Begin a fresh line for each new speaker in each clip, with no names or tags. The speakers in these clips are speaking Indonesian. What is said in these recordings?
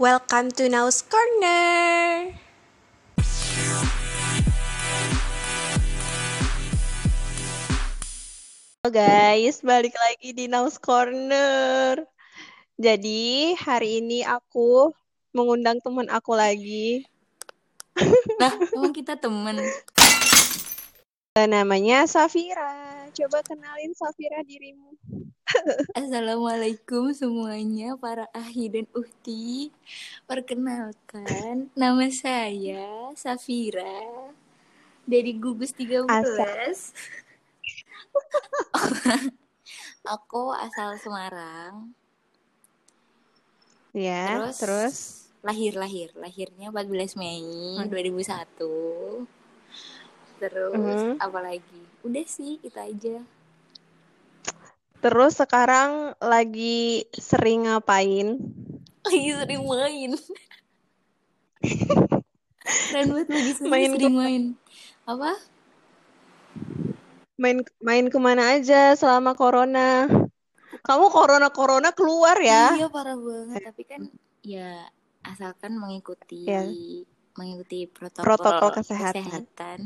Welcome to Now's Corner. Halo guys, balik lagi di Now's Corner. Jadi hari ini aku mengundang teman aku lagi.
Nah, emang kita temen.
Namanya Safira. Coba kenalin Safira dirimu.
Assalamualaikum semuanya para Ahi dan Uhti. Perkenalkan, nama saya Safira dari Gugus 13. Aku asal Semarang.
Ya,
Terus,
terus,
lahir lahir, lahirnya 14 Mei 2001. Terus
Mhm.
apa lagi? Udah sih, itu aja.
terus sekarang lagi sering ngapain?
Lagi sering main. Keren banget lagi sering,
Main
sering main. Apa?
Main main ke mana aja selama corona? Kamu corona corona keluar ya?
Iya parah banget. Tapi kan ya asalkan mengikuti
Ya.
Mengikuti protokol,
Protokol kesehatan.
kesehatan,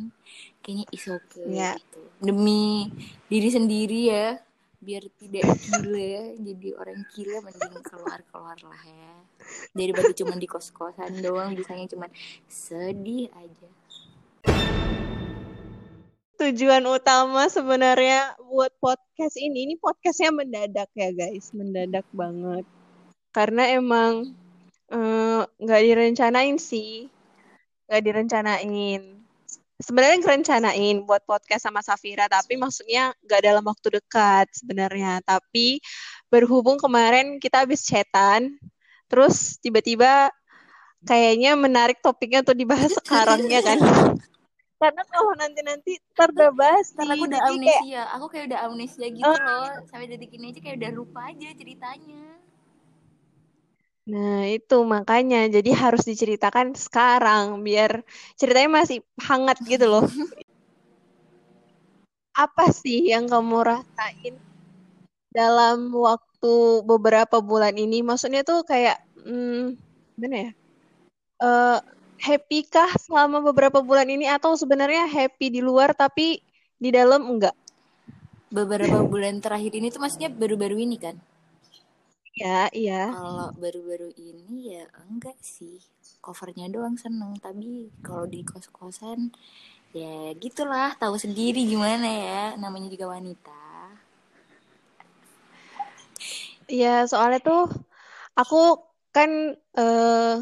kayaknya is okay
Ya.
gitu. Demi diri sendiri ya, biar tidak gila. Jadi orang gila mending keluar keluar lah ya. Daripada cuma di kos kosan doang, bisanya cuma sedih aja.
Tujuan utama sebenarnya buat podcast ini, ini podcastnya mendadak ya guys, mendadak banget. Karena emang eh, nggak direncanain sih, nggak direncanain. Sebenarnya ngerencanain buat podcast sama Safira, tapi maksudnya nggak dalam waktu dekat sebenarnya. Tapi berhubung kemarin kita habis chatan, terus tiba-tiba kayaknya menarik topiknya untuk dibahas sekarang ya kan. Karena kalau nanti-nanti ntar udah basi,
Karena aku udah
jadi kayak
amnesia, aku kayak udah amnesia gitu
Ah.
loh. Sampai detik ini aja kayak udah lupa aja ceritanya.
Nah, itu makanya jadi harus diceritakan sekarang biar ceritanya masih hangat gitu loh. Apa sih yang kamu rasain dalam waktu beberapa bulan ini? Maksudnya tuh kayak hmm, gimana ya? Eh, happy kah selama beberapa bulan ini atau sebenarnya happy di luar tapi di dalam enggak?
Beberapa bulan terakhir ini tuh maksudnya baru-baru ini kan?
Ya, iya.
Kalau baru-baru ini ya enggak sih. Covernya doang seneng. Tapi kalau di kos-kosan ya gitulah. Tahu sendiri gimana ya. Namanya juga wanita.
Iya, soalnya tuh aku kan eh,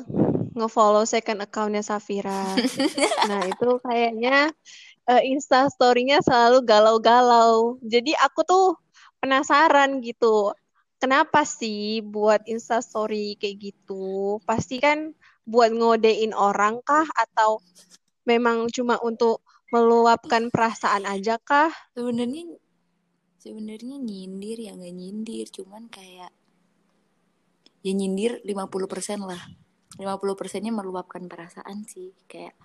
nge-follow second account-nya Safira. Nah, itu kayaknya eh, Insta story-nya selalu galau-galau. Jadi aku tuh penasaran gitu. Kenapa sih buat Insta story kayak gitu? Pasti kan buat ngodein orang kah atau memang cuma untuk meluapkan perasaan aja kah?
Sebenarnya sebenarnya nyindir ya nggak nyindir. Cuman kayak ya nyindir 50% lah. 50 persennya meluapkan perasaan sih. Kayak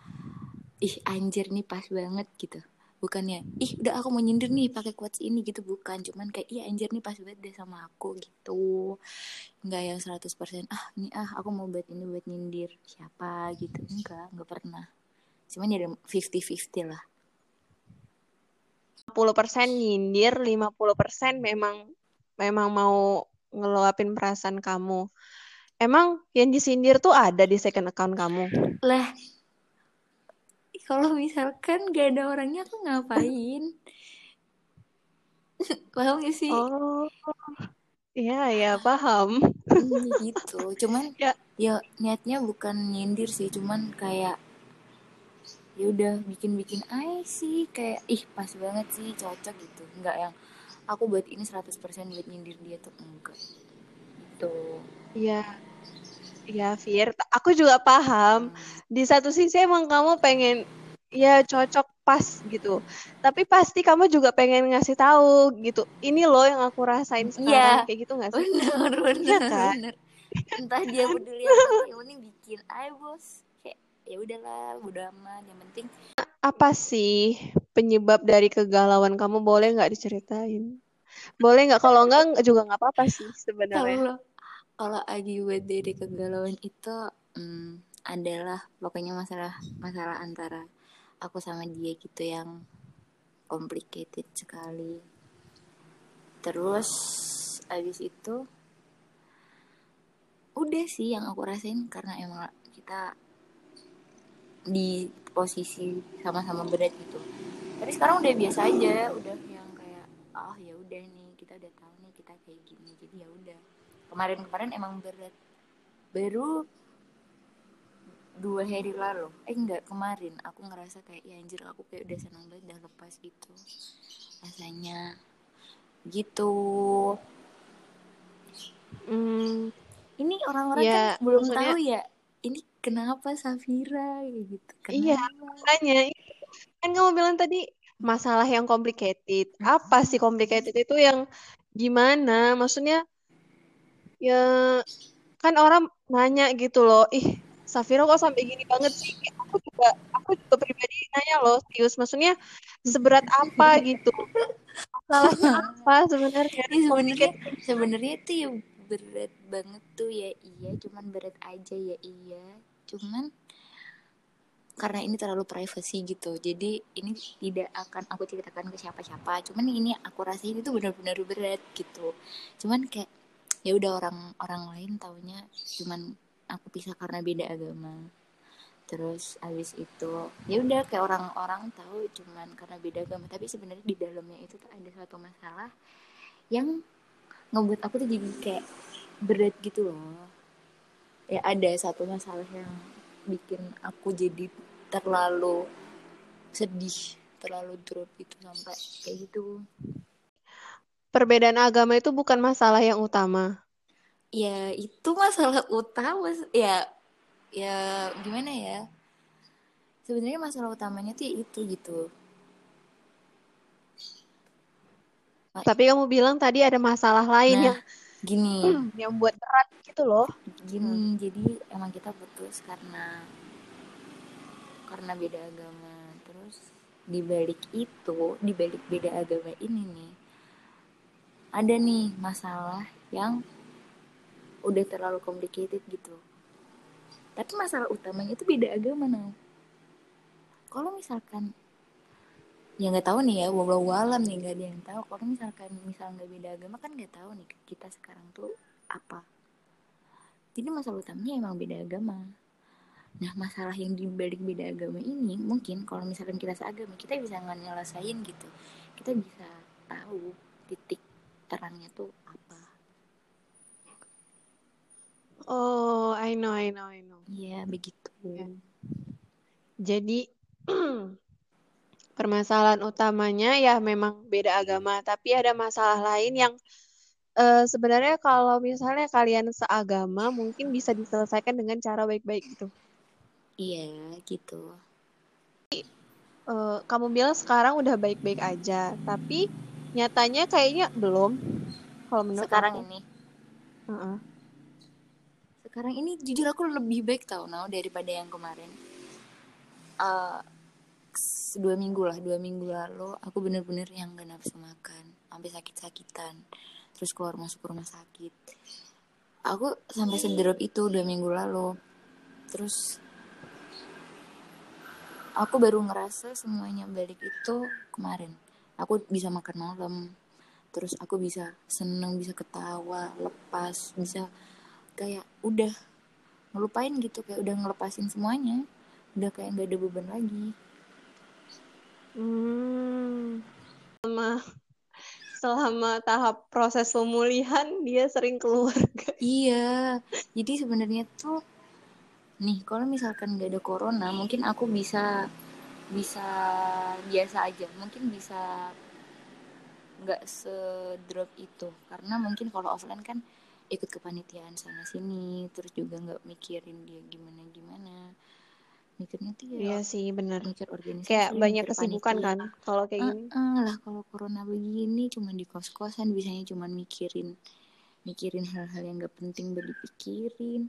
ih anjir nih pas banget gitu bukannya ih udah aku mau nyindir nih pakai quotes ini gitu. Bukan cuman kayak ih anjir nih pas banget deh sama aku gitu. Nggak yang 100% ah ini ah aku mau buat ini buat nyindir siapa gitu. Enggak nggak pernah. Cuman ya ada 50-50 lah.
50% nyindir, 50% memang memang mau ngeluapin perasaan kamu. Emang yang disindir tuh ada di second account kamu?
lah kalau misalkan gak ada orangnya aku ngapain? Paham gak sih?
Oh, iya ya paham.
Hmm, gitu. Cuman
Ya.
ya niatnya bukan nyindir sih. Cuman kayak ya udah bikin-bikin aja sih. Kayak ih pas banget sih cocok gitu. Nggak yang aku buat ini 100% buat nyindir dia tuh enggak. Gitu.
Iya, iya Fir. Aku juga paham. Di satu sisi emang kamu pengen ya cocok pas gitu. Tapi pasti kamu juga pengen ngasih tahu gitu. Ini loh yang aku rasain
Iya.
sekarang. Kayak gitu nggak sih?
bener
Iya
bener
kan?
bener entah dia peduli apa penting bikin bos kayak ya udahlah udah aman yang penting
Apa sih penyebab dari kegalauan kamu? Boleh nggak diceritain? Boleh nggak? Kalau nggak juga nggak apa-apa sih sebenarnya.
kalau kalau akibat dari kegalauan itu hmm, adalah pokoknya masalah masalah antara aku sama dia gitu yang complicated sekali. Terus abis itu udah sih yang aku rasain karena emang kita di posisi sama-sama berat gitu. Tapi sekarang udah biasa aja udah yang kayak oh ya udah nih kita udah tahu nih kita kayak gini jadi ya udah. Kemarin-kemarin emang berat. Baru dua hari lalu. Eh enggak kemarin. Aku ngerasa kayak ya anjir aku kayak udah senang banget udah lepas gitu. Rasanya gitu.
Hmm,
ini orang-orang
Ya,
kan belum
maksudnya-
tahu ya ini kenapa Safira gitu.
Iya.
kenapa
makanya kan kamu bilang tadi masalah yang complicated. Apa sih complicated itu yang gimana? Maksudnya ya kan orang nanya gitu loh, ih Safira kok sampai gini banget sih? Aku juga aku juga pribadi nanya loh, serius. Maksudnya seberat apa gitu? Masalahnya apa sebenarnya?
Sebenarnya sebenarnya itu ya berat banget tuh ya iya cuman berat aja ya iya cuman karena ini terlalu privacy gitu jadi ini tidak akan aku ceritakan ke siapa-siapa cuman ini aku rasain itu benar-benar berat gitu cuman kayak ya udah orang orang lain taunya cuman aku pisah karena beda agama. Terus abis itu ya udah kayak orang-orang tahu cuman karena beda agama. Tapi sebenarnya di dalamnya itu tuh ada suatu masalah yang ngebuat aku tuh jadi kayak berat gitu loh. Ya ada satu masalah yang bikin aku jadi terlalu sedih terlalu drop gitu sampai kayak gitu.
Perbedaan agama itu bukan masalah yang utama.
Ya itu masalah utama ya ya gimana ya? Sebenarnya masalah utamanya tuh ya itu gitu.
Tapi kamu bilang tadi ada masalah lain
nah
yang
gini.
yang buat berat gitu loh.
gini jadi emang kita putus karena karena beda agama. Terus di balik itu di balik beda agama ini nih ada nih masalah yang udah terlalu complicated gitu. Tapi masalah utamanya itu beda agama nah kalau misalkan ya nggak tahu nih ya walau alam nih nggak ada yang tahu. Kalau misalkan misal nggak beda agama kan nggak tahu nih kita sekarang tuh apa. Jadi masalah utamanya emang beda agama. Nah masalah yang dibalik beda agama ini mungkin kalau misalkan kita seagama kita bisa nggak nyelesain gitu. Kita bisa tahu titik terangnya tuh apa
Oh, I know, I know, I know.
Iya begitu
Ya. Jadi permasalahan utamanya ya memang beda agama, tapi ada masalah lain yang eh, sebenarnya kalau misalnya kalian seagama mungkin bisa diselesaikan dengan cara baik-baik gitu.
iya gitu
Eh, kamu bilang sekarang udah baik-baik aja, tapi nyatanya kayaknya belum. Kalau menurut
sekarang
aku.
ini
Heeh.
Sekarang ini jujur aku lebih baik tau now daripada yang kemarin. Eh, dua minggu lah dua minggu lalu aku bener-bener yang gak nafsu makan sampai sakit-sakitan terus keluar masuk rumah sakit. Aku sampai sederop itu dua minggu lalu. Terus aku baru ngerasa semuanya balik itu kemarin. Aku bisa makan malam terus aku bisa seneng bisa ketawa lepas bisa kayak udah ngelupain gitu kayak udah ngelepasin semuanya. Udah kayak nggak ada beban lagi.
Hmm. Selama selama tahap proses pemulihan dia sering keluar
iya. Jadi sebenarnya tuh nih kalau misalkan nggak ada corona mungkin aku bisa bisa biasa aja. Mungkin bisa nggak sedrop itu. Karena mungkin kalau offline kan ikut kepanitiaan sana sini terus juga nggak mikirin dia gimana gimana mikirnya tuh ya
Iya sih, benar.
mikir organisasi
Kayak banyak kesibukan kan kalau kayak gini.
Heeh, lah kalau corona begini cuma di kos-kosan bisanya cuma mikirin mikirin hal-hal yang gak penting buat dipikirin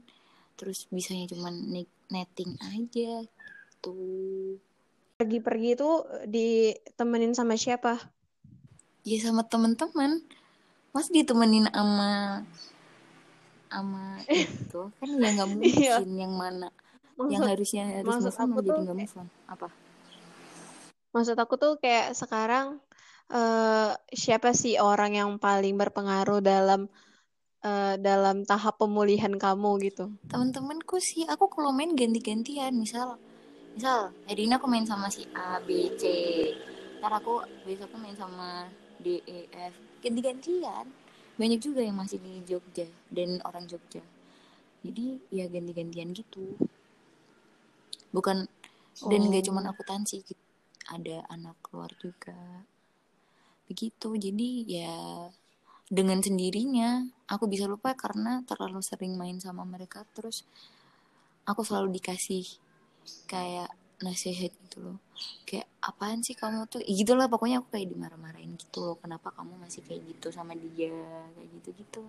terus bisanya cuma ne- netting aja tuh
Pergi-pergi itu ditemenin sama siapa?
ya sama teman-teman mas ditemenin sama sama itu. Kan ya nggak mungkin yang mana yang
Maksud,
harusnya harus
maksud
move on
aku
malah jadi nggak move on. Apa?
Maksud aku tuh kayak sekarang eh siapa sih orang yang paling berpengaruh dalam eh, dalam tahap pemulihan kamu gitu?
teman-temanku sih aku kalau main ganti-gantian misal misal hari ini aku main sama si A B C. Ntar aku besoknya main sama D E F. Ganti-gantian banyak juga yang masih di Jogja dan orang Jogja. Jadi ya ganti-gantian gitu. Bukan dan gak
Oh.
cuman aku tansi gitu. ada anak keluar juga. Begitu. Jadi ya dengan sendirinya aku bisa lupa karena terlalu sering main sama mereka. Terus aku selalu dikasih kayak nasihat gitu loh. Kayak apaan sih kamu tuh? Ya gitu lah pokoknya aku kayak dimarah-marahin gitu loh kenapa kamu masih kayak gitu sama dia? Kayak gitu gitu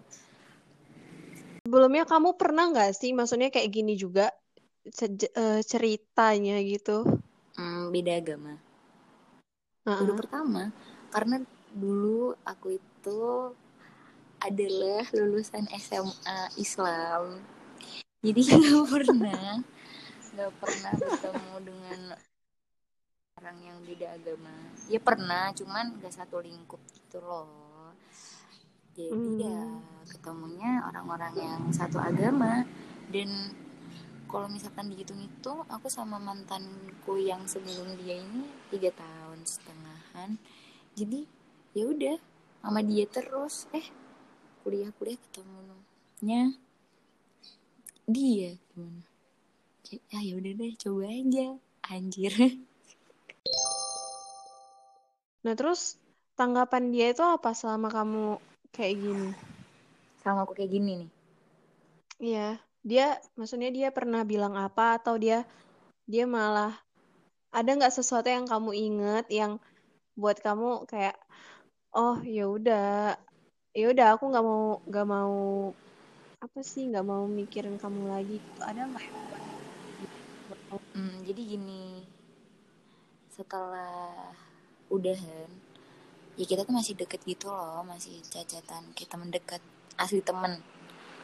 Sebelumnya kamu pernah nggak sih, maksudnya kayak gini juga eh, ceritanya gitu?
hmm, beda agama. Baru pertama karena dulu aku itu adalah lulusan SMA Islam. Jadi nggak pernah nggak pernah bertemu dengan orang yang beda agama. Ya pernah cuman gak satu lingkup gitu loh. Jadi
Hmm.
ya ketemunya orang-orang yang satu agama. Dan kalau misalkan dihitung-hitung aku sama mantanku yang sebelum dia ini tiga tahun setengahan. Jadi ya udah sama dia terus. Eh kuliah-kuliah ketemunya dia gimana kayak ah ya udah deh coba aja. Anjir.
Nah, terus tanggapan dia itu apa selama kamu kayak gini?
sama aku kayak gini nih.
Iya, dia maksudnya dia pernah bilang apa atau dia dia malah ada nggak sesuatu yang kamu inget yang buat kamu kayak oh ya udah ya udah aku nggak mau nggak mau apa sih nggak mau mikirin kamu lagi. Gitu ada nggak yang buat, buat kamu
Hmm, jadi gini. Setelah udahan ya kita tuh masih deket gitu loh masih cacatan kayak teman dekat asli temen.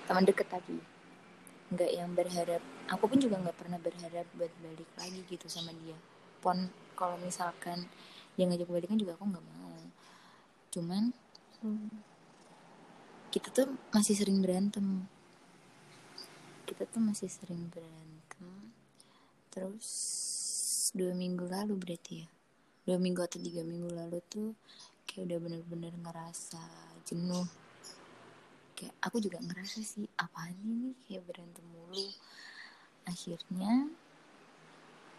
Teman deket tapi nggak yang berharap aku pun juga nggak pernah berharap buat balik lagi gitu sama dia. Pon kalau misalkan dia ngajak balikan juga aku nggak mau. Cuman
Hmm.
kita tuh masih sering berantem. Kita tuh masih sering berantem terus dua minggu lalu berarti ya. Dua minggu atau tiga minggu lalu tuh kayak udah bener-bener ngerasa jenuh. Kayak aku juga ngerasa sih apaan ini? Kayak berantem mulu. Akhirnya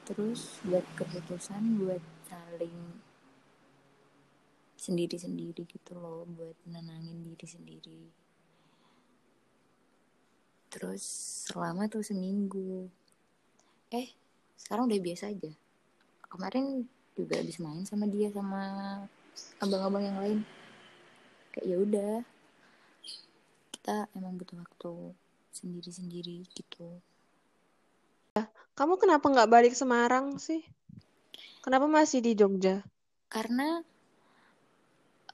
terus buat keputusan buat saling sendiri-sendiri gitu loh buat nenangin diri sendiri. Terus selama tuh seminggu. Eh sekarang udah biasa aja. Kemarin juga habis main sama dia sama abang-abang yang lain. Kayak ya udah kita emang butuh waktu sendiri-sendiri gitu.
Kamu kenapa nggak balik Semarang sih? Kenapa masih di Jogja?
Karena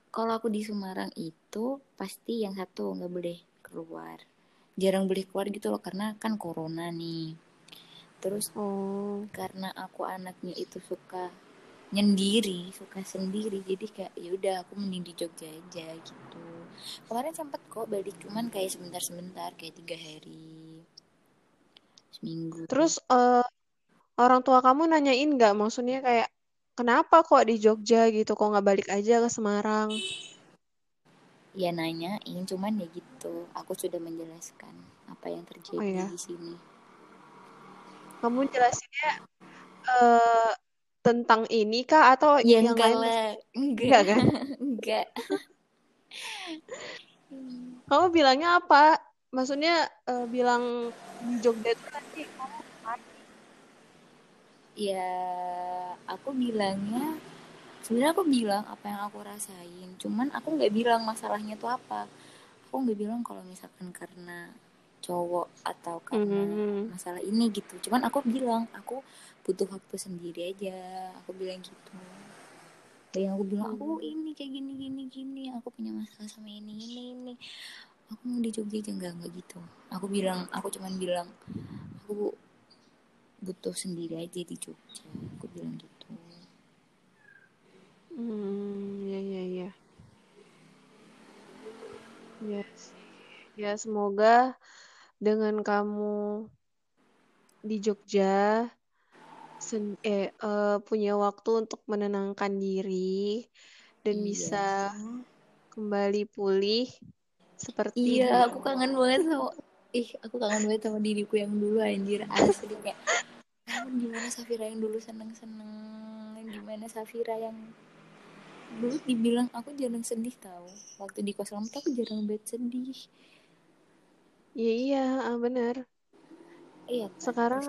kalau aku di Semarang itu pasti yang satu nggak boleh keluar. Jarang boleh keluar gitu loh karena kan corona nih terus
oh.
karena aku anaknya itu suka nyendiri suka sendiri jadi kayak ya udah aku mending di Jogja aja gitu. Kemarin sempet kok balik cuman kayak sebentar-sebentar kayak tiga hari seminggu.
Terus eh, orang tua kamu nanyain nggak? Maksudnya kayak kenapa kok di Jogja? gitu kok nggak balik aja ke Semarang?
Ya nanyain cuman ya gitu. Aku sudah menjelaskan apa yang terjadi
Oh, iya.
di sini
kamu jelasinnya eh tentang ini kah? Atau
ya
yang
enggak
lain
lah. Enggak.
Enggak kan?
Enggak.
Kamu bilangnya apa? Maksudnya eh, bilang di Jogja itu nanti kamu
ya aku bilangnya sebenarnya aku bilang apa yang aku rasain. Cuman aku nggak bilang masalahnya tuh apa. Aku nggak bilang kalau misalkan karena cowok atau karena
Hmm.
masalah ini gitu. Cuman aku bilang aku butuh waktu sendiri aja. Aku bilang gitu. Dan yang aku bilang aku ini kayak gini gini gini. Aku punya masalah sama ini ini ini. Aku mau di Jogja aja enggak enggak gitu. Aku bilang aku cuman bilang aku butuh sendiri aja di Jogja. Aku bilang gitu.
Hmm ya ya ya yes ya semoga dengan kamu di Jogja sen eh uh, punya waktu untuk menenangkan diri dan
iya.
bisa kembali pulih seperti
iya aku kangen banget sama ih aku kangen banget sama diriku yang dulu anjir asli kayak gimana Safira yang dulu seneng seneng gimana Safira yang dulu? Dibilang aku jarang sedih tau waktu di kos lama aku jarang banget sedih
iya iya ah, benar
iya kan?
sekarang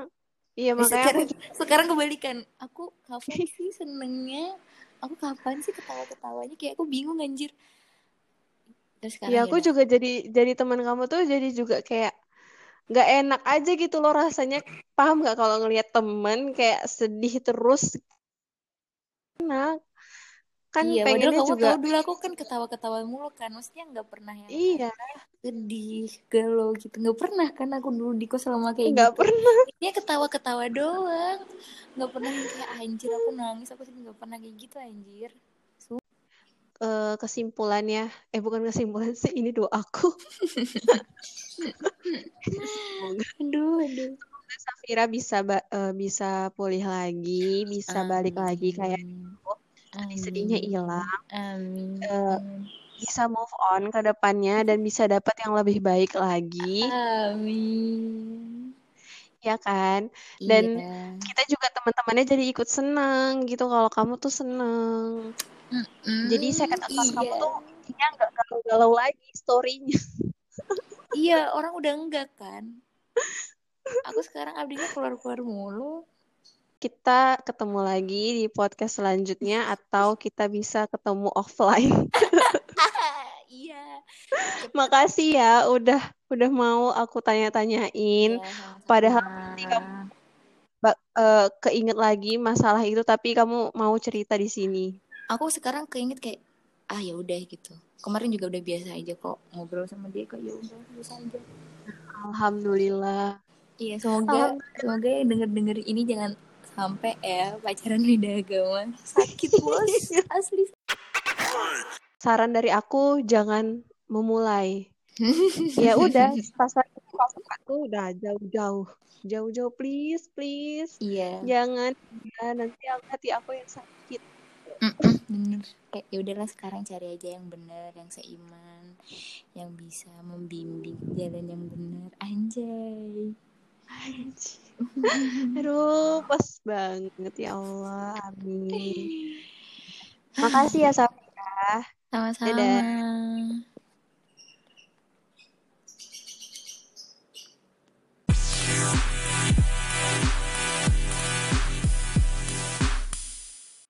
iya
eh,
makanya
sekarang,
aku...
sekarang kebalikan. Aku kapan sih senengnya? Aku kapan sih ketawa ketawanya kayak aku bingung anjir.
Terus sekarang ya aku ya juga jadi jadi teman kamu tuh jadi juga kayak nggak enak aja gitu loh rasanya. Paham nggak kalau ngelihat temen kayak sedih terus? Enak
kan iya, pengennya kamu juga tahu dulu aku kan ketawa-ketawa mulu kan. Maksudnya nggak pernah yang
iya.
sedih galau gitu. Nggak pernah kan aku dulu di kos selama kayak
nggak
gitu.
pernah.
Ini ketawa-ketawa doang. Nggak pernah kayak anjir aku nangis aku sih nggak pernah kayak gitu anjir.
Uh, kesimpulannya eh bukan kesimpulan sih ini doa aku.
Aduh aduh.
Safira bisa uh, bisa pulih lagi bisa Amin. balik lagi kayak sedih-sedihnya hilang
Amin.
Uh, bisa move on ke depannya dan bisa dapat yang lebih baik lagi.
Amin.
Ya kan? Dan iya. kita juga teman-temannya jadi ikut senang gitu kalau kamu tuh seneng. Mm-mm, jadi saya kata iya. kamu tuh ya nggak galau-galau lagi storynya.
iya, orang udah enggak kan. Aku sekarang abdinya keluar-keluar mulu
kita ketemu lagi di podcast selanjutnya atau kita bisa ketemu offline.
iya.
Makasih ya udah udah mau aku tanya-tanyain. Ya, Padahal nanti kamu uh, keinget lagi masalah itu tapi kamu mau cerita di sini.
Aku sekarang keinget kayak ah ya udah gitu. Kemarin juga udah biasa aja kok ngobrol sama dia kayak ya udah biasa aja.
Alhamdulillah.
Iya, semoga semoga yang denger-denger ini jangan sampai ya pacaran beda agama sakit bos. Asli.
Saran dari aku jangan memulai. Ya udah pas aku udah jauh-jauh. Jauh-jauh please please.
Iya.
Jangan ya nanti hati aku yang sakit.
Bener. Kayak ya udahlah sekarang cari aja yang bener yang seiman yang bisa membimbing jalan yang bener.
Anjay Aduh, pas banget ya Allah. Amin. Makasih ya Safira.
Sama-sama.